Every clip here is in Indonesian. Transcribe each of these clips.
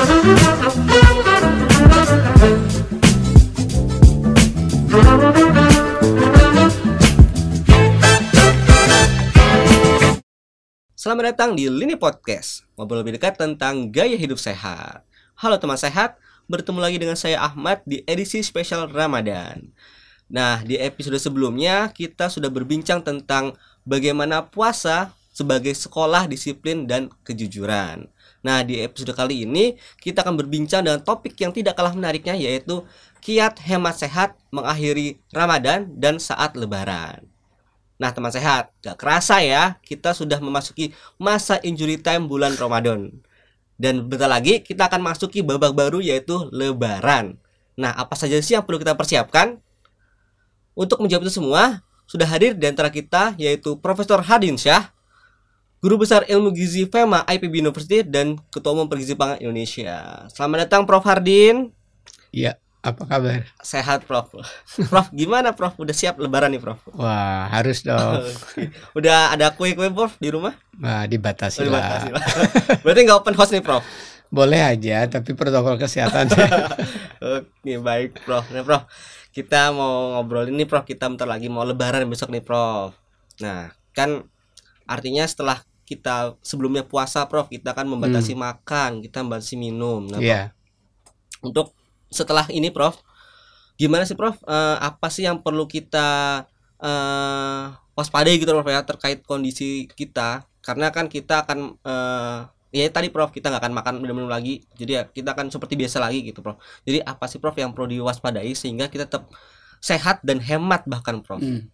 Selamat datang di Lini Podcast, ngobrol lebih dekat tentang gaya hidup sehat. Halo teman sehat, bertemu lagi dengan saya Ahmad di edisi spesial Ramadan. Nah, di episode sebelumnya kita sudah berbincang tentang bagaimana puasa sebagai sekolah disiplin dan kejujuran. Nah, di episode kali ini kita akan berbincang dengan topik yang tidak kalah menariknya yaitu kiat hemat sehat mengakhiri Ramadan dan saat lebaran. Nah, teman sehat, gak kerasa ya, kita sudah memasuki masa injury time bulan Ramadan. Dan bentar lagi kita akan masuki babak baru yaitu lebaran. Nah, apa saja sih yang perlu kita persiapkan? Untuk menjawab itu semua, sudah hadir di antara kita yaitu Profesor Hadin Syah, Guru Besar Ilmu Gizi FEMA IPB University dan Ketua Umum Pergizi Pangan Indonesia. Selamat datang Prof Hardin. Iya, apa kabar? Sehat Prof. Prof, gimana Prof? Udah siap lebaran nih Prof? Wah, harus dong. Udah ada kue-kue Prof di rumah? Wah, dibatasi Oh, lah. dibatasi lah. Berarti nggak open house nih Prof? Boleh aja, tapi protokol kesehatan. Oke baik Prof. Nah Prof, kita mau ngobrolin nih Prof. Kita bentar lagi mau lebaran besok nih Prof. Nah kan artinya setelah kita sebelumnya puasa Prof, kita kan membatasi makan, kita membatasi minum. Nah, Prof, Iya. untuk setelah ini Prof, gimana sih Prof? Eh, apa sih yang perlu kita eh waspadai gitu Prof ya terkait kondisi kita? Karena kan kita akan eh ya tadi Prof kita nggak akan makan minum-minum lagi, jadi ya kita akan seperti biasa lagi gitu Prof. Jadi apa sih Prof yang perlu diwaspadai sehingga kita tetap sehat dan hemat bahkan Prof? Hmm.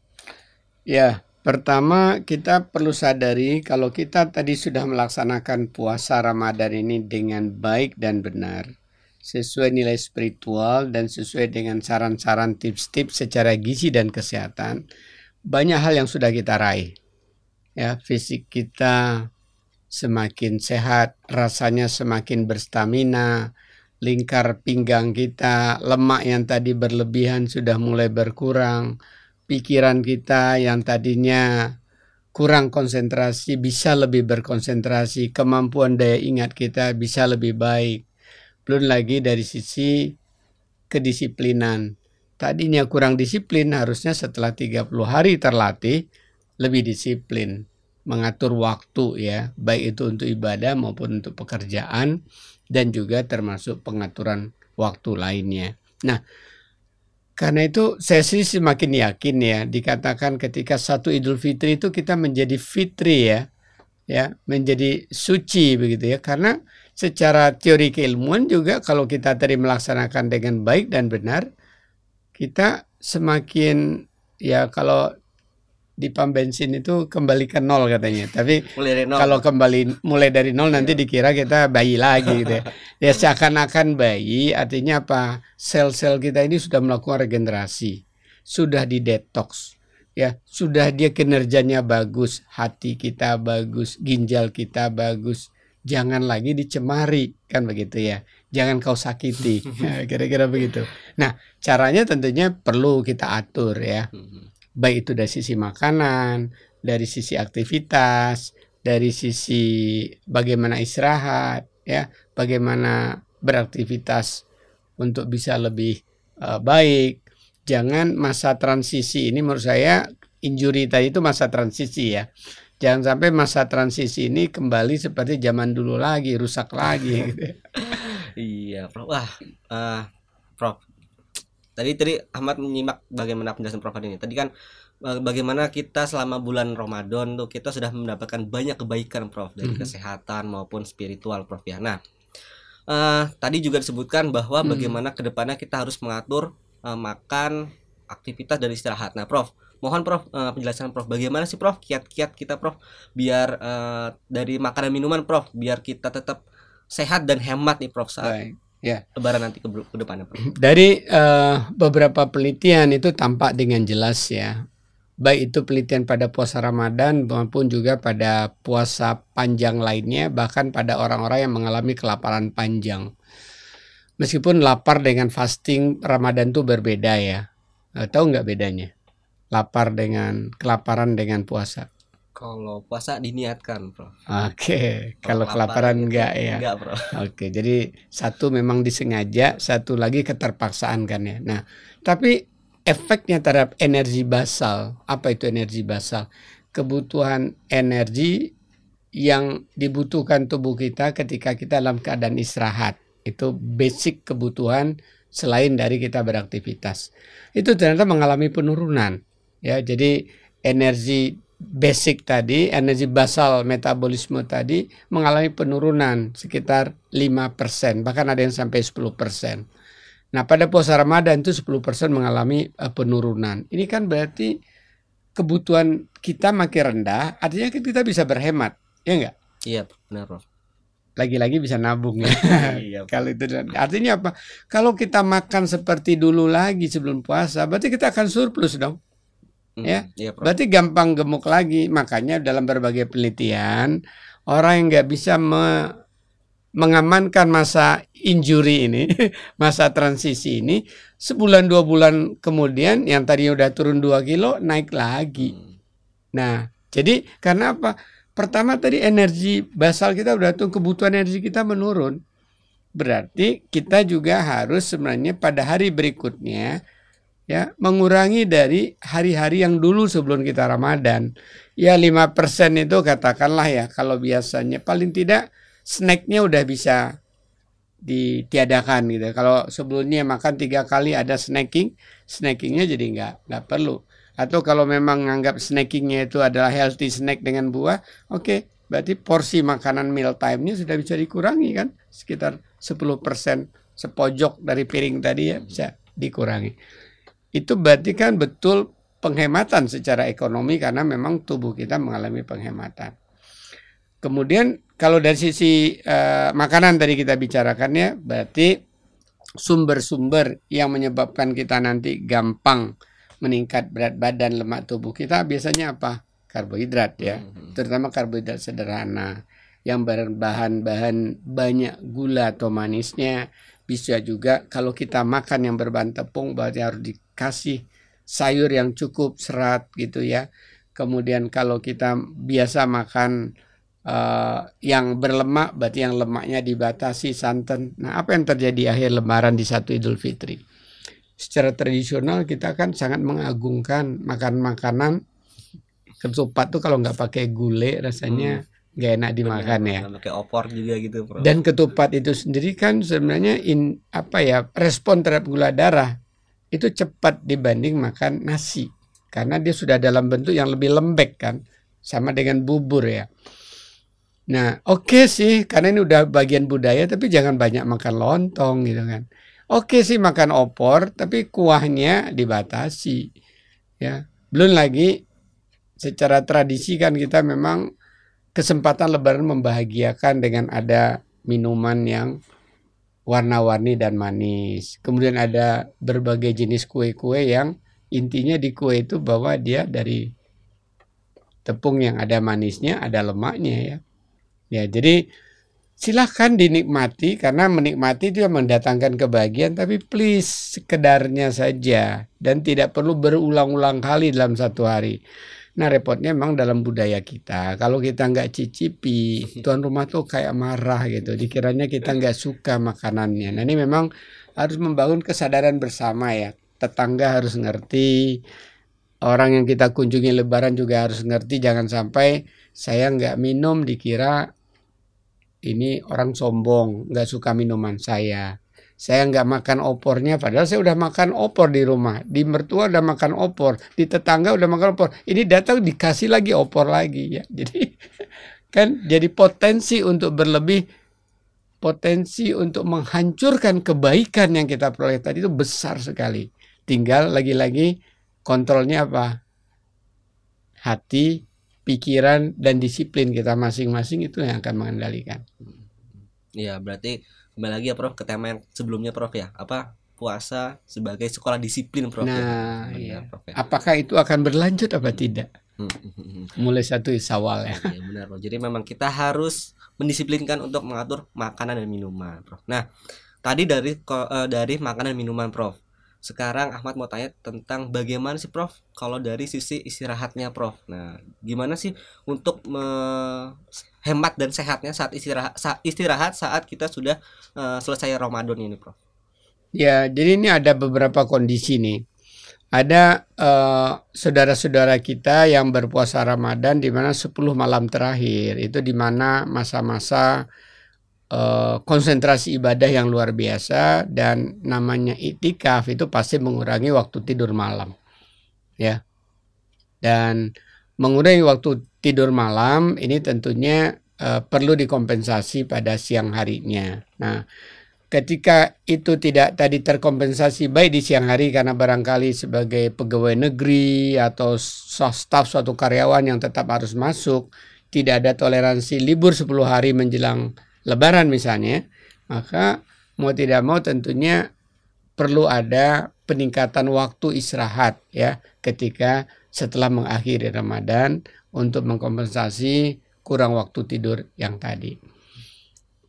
Ya, pertama kita perlu sadari kalau kita tadi sudah melaksanakan puasa Ramadan ini dengan baik dan benar, sesuai nilai spiritual dan sesuai dengan saran-saran tips-tips secara gizi dan kesehatan, banyak hal yang sudah kita raih. Ya, fisik kita semakin sehat, rasanya semakin berstamina, lingkar pinggang kita, lemak yang tadi berlebihan sudah mulai berkurang, pikiran kita yang tadinya kurang konsentrasi bisa lebih berkonsentrasi, kemampuan daya ingat kita bisa lebih baik. Belum lagi dari sisi kedisiplinan. Tadinya kurang disiplin, harusnya setelah 30 hari terlatih lebih disiplin mengatur waktu ya, baik itu untuk ibadah maupun untuk pekerjaan dan juga termasuk pengaturan waktu lainnya. Nah, karena itu saya sih semakin yakin ya dikatakan ketika satu Idul Fitri itu kita menjadi fitri ya, ya menjadi suci begitu ya. Karena secara teori keilmuan juga kalau kita tadi melaksanakan dengan baik dan benar, kita semakin ya kalau di pom bensin itu kembali ke nol katanya. Tapi Mulai dari nol. kalau kembali mulai dari nol nanti dikira kita bayi lagi gitu ya. Ya seakan-akan bayi artinya apa? Sel-sel kita ini sudah melakukan regenerasi, sudah di detox. Ya, sudah dia kinerjanya bagus, hati kita bagus, ginjal kita bagus. Jangan lagi dicemari, kan begitu ya. Jangan kau sakiti. Nah, Kira-kira begitu. Nah, caranya tentunya perlu kita atur ya Mhm. Baik itu dari sisi makanan, dari sisi aktivitas, dari sisi bagaimana istirahat, ya, bagaimana beraktivitas untuk bisa lebih eh, baik. Jangan masa transisi ini menurut saya injury tadi itu masa transisi ya. Jangan sampai masa transisi ini kembali seperti zaman dulu lagi, rusak lagi. gitu ya. Iya, Prof. Wah, eh, Prof. Tadi tadi Ahmad menyimak bagaimana penjelasan Prof ini. Tadi kan eh, bagaimana kita selama bulan Ramadan tuh kita sudah mendapatkan banyak kebaikan, Prof, dari Mhm. kesehatan maupun spiritual, Prof ya. Nah, eh, tadi juga disebutkan bahwa Mhm. bagaimana ke depannya kita harus mengatur eh, makan, aktivitas dan istirahat. Nah, Prof, mohon Prof eh, penjelasan Prof. Bagaimana sih Prof kiat-kiat kita, Prof, biar eh, dari makanan minuman, Prof, biar kita tetap sehat dan hemat nih, Prof, saat Baik. Lebaran nanti ke, ke depannya Prof. Dari eh, beberapa penelitian itu tampak dengan jelas ya. Baik itu penelitian pada puasa Ramadan maupun juga pada puasa panjang lainnya, bahkan pada orang-orang yang mengalami kelaparan panjang. Meskipun lapar dengan fasting Ramadan itu berbeda ya. Eh, tahu nggak bedanya? Lapar dengan kelaparan dengan puasa. Kalau puasa diniatkan, Prof. Oke, kalau kelaparan enggak ya. Enggak, Prof. Oke, jadi satu memang disengaja, satu lagi keterpaksaan kan ya. Nah, tapi efeknya terhadap energi basal, apa itu energi basal? Kebutuhan energi yang dibutuhkan tubuh kita ketika kita dalam keadaan istirahat. Itu basic kebutuhan selain dari kita beraktivitas. Itu ternyata mengalami penurunan. Ya, jadi energi basic tadi, energi basal metabolisme tadi mengalami penurunan sekitar 5%, bahkan ada yang sampai 10%. Nah, pada puasa Ramadan itu 10% mengalami uh, penurunan. Ini kan berarti kebutuhan kita makin rendah, artinya kita bisa berhemat, ya enggak? Iya, benar, Prof. Lagi-lagi bisa nabung ya. iya, Kalau itu artinya apa? Kalau kita makan seperti dulu lagi sebelum puasa, berarti kita akan surplus dong ya. Iya. Berarti gampang gemuk lagi. Makanya dalam berbagai penelitian orang yang nggak bisa me mengamankan masa injury ini, masa transisi ini, sebulan dua bulan kemudian yang tadinya udah turun 2 kilo naik lagi. Hmm. Nah, jadi karena apa? Pertama tadi energi basal kita udah tuh kebutuhan energi kita menurun. Berarti kita juga harus sebenarnya pada hari berikutnya ya mengurangi dari hari-hari yang dulu sebelum kita Ramadan. Ya 5% itu katakanlah ya kalau biasanya paling tidak snacknya udah bisa ditiadakan gitu. Kalau sebelumnya makan tiga kali ada snacking, snackingnya jadi nggak nggak perlu. Atau kalau memang menganggap snackingnya itu adalah healthy snack dengan buah, oke, okay, berarti porsi makanan meal time-nya sudah bisa dikurangi kan, sekitar 10% sepojok dari piring tadi ya bisa dikurangi. Itu berarti kan betul penghematan secara ekonomi karena memang tubuh kita mengalami penghematan. Kemudian kalau dari sisi uh, makanan tadi kita bicarakan ya, berarti sumber-sumber yang menyebabkan kita nanti gampang meningkat berat badan lemak tubuh kita biasanya apa? Karbohidrat ya, hmm. terutama karbohidrat sederhana yang berbahan-bahan banyak gula atau manisnya. Bisa juga kalau kita makan yang berbahan tepung berarti harus dikasih sayur yang cukup serat gitu ya. Kemudian kalau kita biasa makan uh, yang berlemak berarti yang lemaknya dibatasi santan. Nah, apa yang terjadi akhir lebaran di satu Idul Fitri? secara tradisional kita kan sangat mengagungkan makan makanan ketupat tuh kalau nggak pakai gulai rasanya hmm. Nggak enak dimakan ya. Pakai opor juga gitu. Bro. Dan ketupat itu sendiri kan sebenarnya in apa ya respon terhadap gula darah itu cepat dibanding makan nasi karena dia sudah dalam bentuk yang lebih lembek kan sama dengan bubur ya. Nah oke okay sih karena ini udah bagian budaya tapi jangan banyak makan lontong gitu kan. Oke sih makan opor, tapi kuahnya dibatasi. Ya, belum lagi secara tradisi kan kita memang kesempatan lebaran membahagiakan dengan ada minuman yang warna-warni dan manis. Kemudian ada berbagai jenis kue-kue yang intinya di kue itu bahwa dia dari tepung yang ada manisnya, ada lemaknya ya. Ya, jadi silahkan dinikmati karena menikmati itu mendatangkan kebahagiaan tapi please sekedarnya saja dan tidak perlu berulang-ulang kali dalam satu hari. Nah repotnya memang dalam budaya kita kalau kita nggak cicipi tuan rumah tuh kayak marah gitu dikiranya kita nggak suka makanannya. Nah ini memang harus membangun kesadaran bersama ya tetangga harus ngerti orang yang kita kunjungi lebaran juga harus ngerti jangan sampai saya nggak minum dikira ini orang sombong, nggak suka minuman saya. Saya nggak makan opornya, padahal saya udah makan opor di rumah. Di mertua udah makan opor, di tetangga udah makan opor. Ini datang dikasih lagi opor lagi ya. Jadi kan jadi potensi untuk berlebih, potensi untuk menghancurkan kebaikan yang kita peroleh tadi itu besar sekali. Tinggal lagi-lagi kontrolnya apa? Hati, pikiran dan disiplin kita masing-masing itu yang akan mengendalikan. Iya, berarti kembali lagi ya Prof ke tema yang sebelumnya Prof ya. Apa puasa sebagai sekolah disiplin Prof. Ya? Nah, ya. iya. Prof, ya. Apakah itu akan berlanjut apa hmm. tidak? Hmm, hmm, Mulai satu Isawal ya. Iya benar Prof. Jadi memang kita harus mendisiplinkan untuk mengatur makanan dan minuman Prof. Nah, tadi dari uh, dari makanan dan minuman Prof. sekarang Ahmad mau tanya tentang bagaimana sih Prof kalau dari sisi istirahatnya Prof. Nah, gimana sih untuk hemat dan sehatnya saat istirahat saat istirahat saat kita sudah uh, selesai Ramadan ini Prof? Ya, jadi ini ada beberapa kondisi nih. Ada saudara saudara-saudara kita yang berpuasa Ramadan di mana 10 malam terakhir itu di mana masa-masa uh, konsentrasi ibadah yang luar biasa dan namanya itikaf itu pasti mengurangi waktu tidur malam. Ya. Dan mengurangi waktu tidur malam ini tentunya uh, perlu dikompensasi pada siang harinya. Nah, ketika itu tidak tadi terkompensasi baik di siang hari karena barangkali sebagai pegawai negeri atau staf suatu karyawan yang tetap harus masuk, tidak ada toleransi libur 10 hari menjelang lebaran misalnya, maka mau tidak mau tentunya perlu ada peningkatan waktu istirahat ya ketika setelah mengakhiri Ramadan untuk mengkompensasi kurang waktu tidur yang tadi.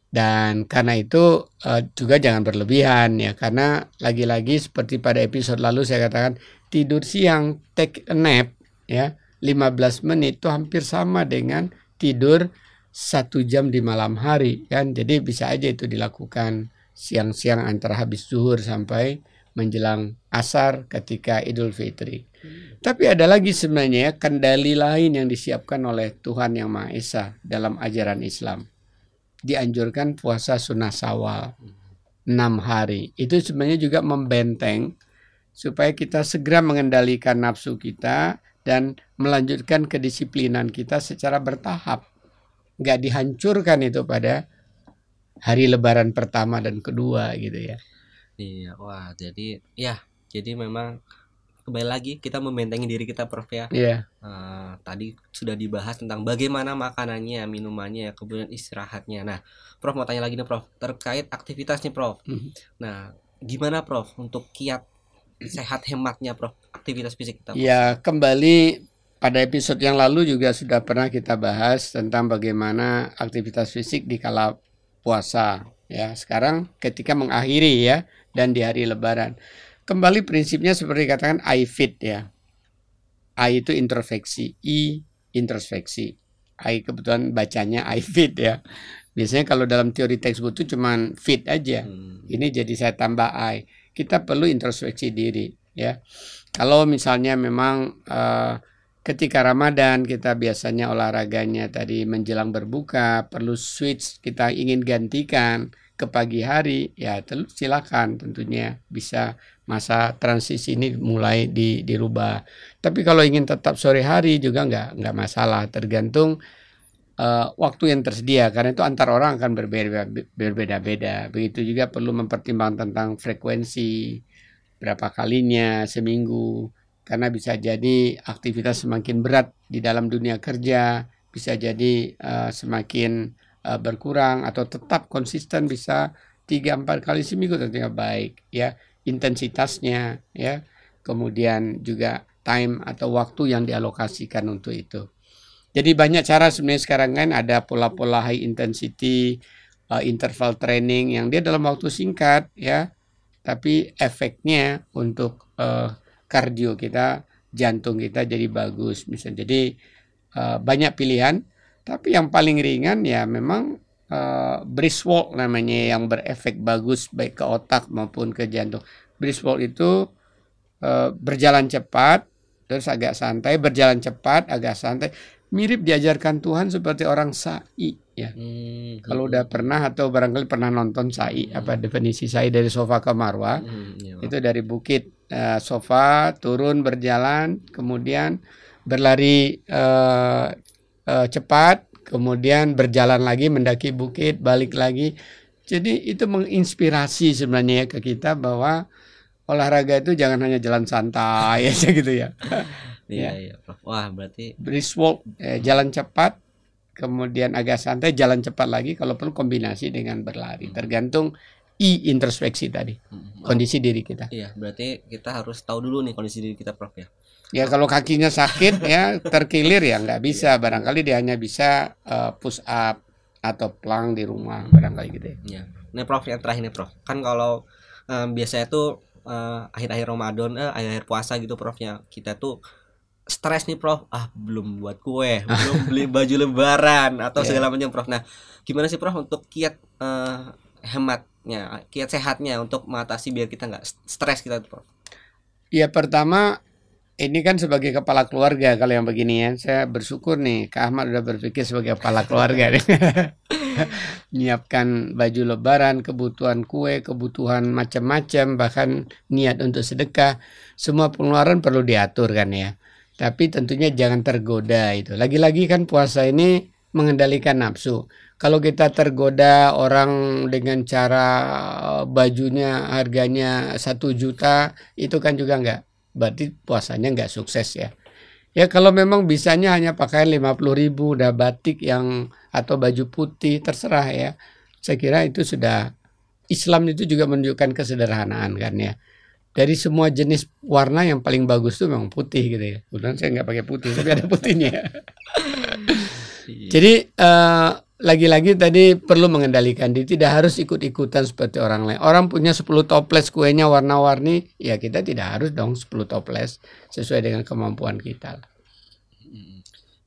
Dan karena itu uh, juga jangan berlebihan ya karena lagi-lagi seperti pada episode lalu saya katakan tidur siang take a nap ya 15 menit itu hampir sama dengan tidur satu jam di malam hari kan jadi bisa aja itu dilakukan siang-siang antara habis zuhur sampai menjelang asar ketika Idul Fitri. Hmm. Tapi ada lagi sebenarnya kendali lain yang disiapkan oleh Tuhan Yang Maha Esa dalam ajaran Islam. Dianjurkan puasa sunnah sawal enam hari. Itu sebenarnya juga membenteng supaya kita segera mengendalikan nafsu kita dan melanjutkan kedisiplinan kita secara bertahap nggak dihancurkan itu pada hari Lebaran pertama dan kedua gitu ya. Iya, wah jadi ya jadi memang kembali lagi kita membentengi diri kita Prof ya. Iya. Uh, tadi sudah dibahas tentang bagaimana makanannya, minumannya, kemudian istirahatnya. Nah, Prof mau tanya lagi nih Prof terkait aktivitasnya Prof. Mm -hmm. Nah, gimana Prof untuk kiat sehat hematnya Prof aktivitas fisik kita? Ya kembali pada episode yang lalu juga sudah pernah kita bahas tentang bagaimana aktivitas fisik di kala puasa ya. Sekarang ketika mengakhiri ya dan di hari lebaran. Kembali prinsipnya seperti katakan I fit ya. I itu introspeksi, I introspeksi. I kebetulan bacanya I fit ya. Biasanya kalau dalam teori textbook itu cuman fit aja. Hmm. Ini jadi saya tambah I. Kita perlu introspeksi diri ya. Kalau misalnya memang uh, ketika Ramadan kita biasanya olahraganya tadi menjelang berbuka perlu switch kita ingin gantikan ke pagi hari ya silakan tentunya bisa masa transisi ini mulai di, dirubah. Tapi kalau ingin tetap sore hari juga nggak nggak masalah tergantung uh, waktu yang tersedia karena itu antar orang akan berbeda berbeda-beda. Begitu juga perlu mempertimbangkan tentang frekuensi berapa kalinya seminggu karena bisa jadi aktivitas semakin berat di dalam dunia kerja, bisa jadi uh, semakin uh, berkurang atau tetap konsisten bisa tiga empat kali seminggu tentunya baik ya intensitasnya ya. Kemudian juga time atau waktu yang dialokasikan untuk itu. Jadi banyak cara sebenarnya sekarang kan ada pola-pola high intensity uh, interval training yang dia dalam waktu singkat ya. Tapi efeknya untuk uh, kardio kita, jantung kita jadi bagus. Misalnya jadi uh, banyak pilihan, tapi yang paling ringan ya memang uh, brisk walk namanya yang berefek bagus baik ke otak maupun ke jantung. Brisk walk itu uh, berjalan cepat, terus agak santai, berjalan cepat, agak santai. Mirip diajarkan Tuhan seperti orang sa'i ya. Hmm, Kalau udah pernah atau barangkali pernah nonton sa'i, hmm. apa definisi sa'i dari sofa ke marwah, hmm, iya, itu dari bukit uh, sofa, turun berjalan, kemudian berlari uh, uh, cepat, kemudian berjalan lagi mendaki bukit, balik lagi. Jadi itu menginspirasi sebenarnya ya ke kita bahwa olahraga itu jangan hanya jalan santai aja gitu ya. Iya, iya, Wah, berarti brisk walk, eh, jalan cepat, kemudian agak santai, jalan cepat lagi kalau perlu kombinasi dengan berlari. Hmm. Tergantung I introspeksi tadi hmm. kondisi diri kita. Iya, berarti kita harus tahu dulu nih kondisi diri kita, Prof ya. Ya kalau kakinya sakit ya terkilir ya nggak bisa. Iya. Barangkali dia hanya bisa uh, push up atau plank di rumah barangkali gitu ya. Iya. Nah, Prof yang terakhir nih, Prof. Kan kalau um, biasanya tuh eh, akhir-akhir Ramadan, eh, akhir-akhir puasa gitu Profnya. Kita tuh stres nih Prof. Ah, belum buat kue, belum beli baju lebaran atau Iya. segala macam Prof. Nah, gimana sih Prof untuk kiat eh, hematnya, kiat sehatnya untuk mengatasi biar kita nggak stres kita tuh Prof. Ya pertama ini kan sebagai kepala keluarga kalau yang begini ya saya bersyukur nih Kak Ahmad udah berpikir sebagai kepala keluarga nih. Menyiapkan baju lebaran, kebutuhan kue, kebutuhan macam-macam, bahkan niat untuk sedekah, semua pengeluaran perlu diatur kan ya. Tapi tentunya jangan tergoda itu. Lagi-lagi kan puasa ini mengendalikan nafsu. Kalau kita tergoda orang dengan cara eh, bajunya harganya satu juta, itu kan juga nggak berarti puasanya nggak sukses ya. Ya kalau memang bisanya hanya pakaian 50 ribu udah batik yang atau baju putih terserah ya. Saya kira itu sudah Islam itu juga menunjukkan kesederhanaan kan ya. Dari semua jenis warna yang paling bagus tuh memang putih gitu ya. Kebetulan saya nggak pakai putih tapi ada putihnya. Jadi eh, lagi-lagi tadi perlu mengendalikan diri tidak harus ikut-ikutan seperti orang lain. Orang punya 10 toples kuenya warna-warni, ya kita tidak harus dong 10 toples sesuai dengan kemampuan kita.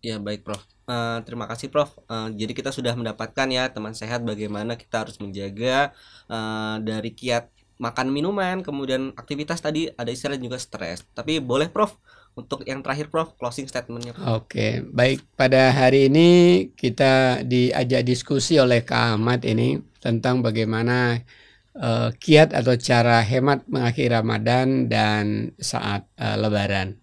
Ya baik Prof. Eh, terima kasih Prof. Eh, jadi kita sudah mendapatkan ya teman sehat bagaimana kita harus menjaga eh, dari kiat makan minuman, kemudian aktivitas tadi ada istilah juga stres. Tapi boleh Prof untuk yang terakhir Prof closing statementnya. Oke, baik. Pada hari ini kita diajak diskusi oleh Kak Ahmad ini tentang bagaimana eh, kiat atau cara hemat mengakhiri Ramadan dan saat eh, Lebaran.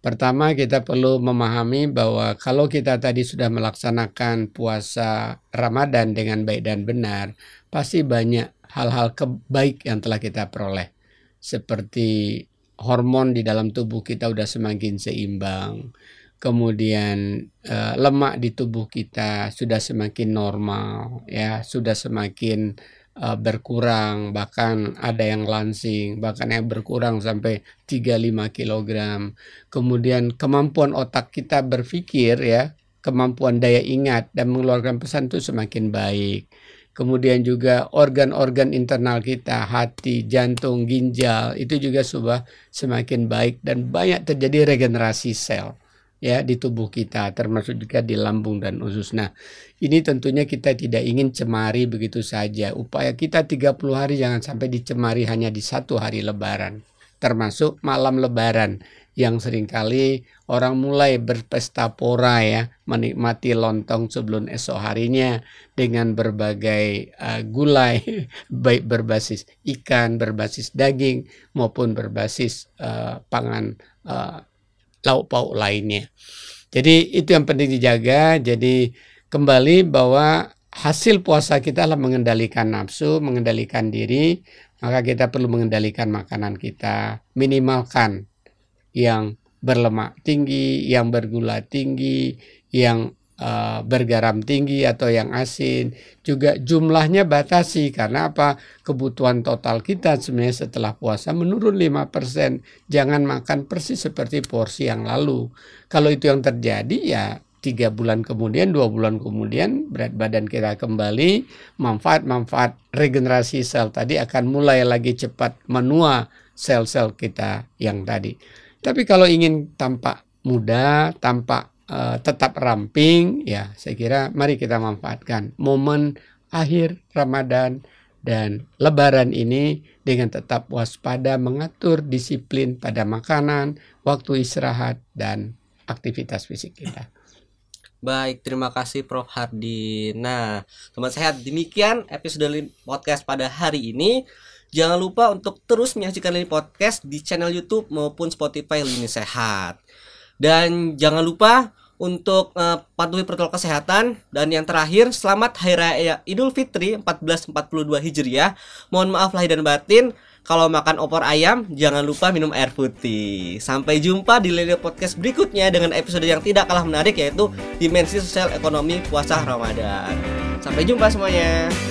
Pertama, kita perlu memahami bahwa kalau kita tadi sudah melaksanakan puasa Ramadan dengan baik dan benar, pasti banyak hal-hal kebaik yang telah kita peroleh, seperti hormon di dalam tubuh kita udah semakin seimbang, kemudian eh, lemak di tubuh kita sudah semakin normal, ya sudah semakin eh, berkurang, bahkan ada yang lansing, bahkan yang berkurang sampai 3-5 kg. Kemudian kemampuan otak kita berpikir ya, kemampuan daya ingat dan mengeluarkan pesan itu semakin baik. Kemudian juga organ-organ internal kita, hati, jantung, ginjal itu juga sudah semakin baik dan banyak terjadi regenerasi sel ya di tubuh kita termasuk juga di lambung dan usus. Nah, ini tentunya kita tidak ingin cemari begitu saja. Upaya kita 30 hari jangan sampai dicemari hanya di satu hari lebaran. Termasuk malam lebaran yang sering kali orang mulai berpesta pora ya, menikmati lontong sebelum esok harinya dengan berbagai uh, gulai baik berbasis ikan, berbasis daging maupun berbasis uh, pangan uh, lauk pauk lainnya. Jadi itu yang penting dijaga. Jadi kembali bahwa hasil puasa kita adalah mengendalikan nafsu, mengendalikan diri, maka kita perlu mengendalikan makanan kita, minimalkan yang berlemak tinggi, yang bergula tinggi, yang uh, bergaram tinggi atau yang asin. Juga jumlahnya batasi karena apa? Kebutuhan total kita sebenarnya setelah puasa menurun 5%. Jangan makan persis seperti porsi yang lalu. Kalau itu yang terjadi ya tiga bulan kemudian, dua bulan kemudian berat badan kita kembali, manfaat-manfaat regenerasi sel tadi akan mulai lagi cepat menua sel-sel kita yang tadi. Tapi kalau ingin tampak muda, tampak uh, tetap ramping, ya saya kira mari kita manfaatkan momen akhir Ramadan dan Lebaran ini dengan tetap waspada mengatur disiplin pada makanan, waktu istirahat dan aktivitas fisik kita. Baik, terima kasih Prof Hardi. Nah, teman sehat, demikian episode podcast pada hari ini. Jangan lupa untuk terus menyaksikan Lini Podcast di channel YouTube maupun Spotify Lini Sehat. Dan jangan lupa untuk uh, patuhi protokol kesehatan dan yang terakhir selamat Hari Raya Idul Fitri 1442 Hijriah. Mohon maaf lahir dan batin. Kalau makan opor ayam, jangan lupa minum air putih. Sampai jumpa di Lini Podcast berikutnya dengan episode yang tidak kalah menarik yaitu Dimensi Sosial Ekonomi Puasa Ramadan. Sampai jumpa semuanya.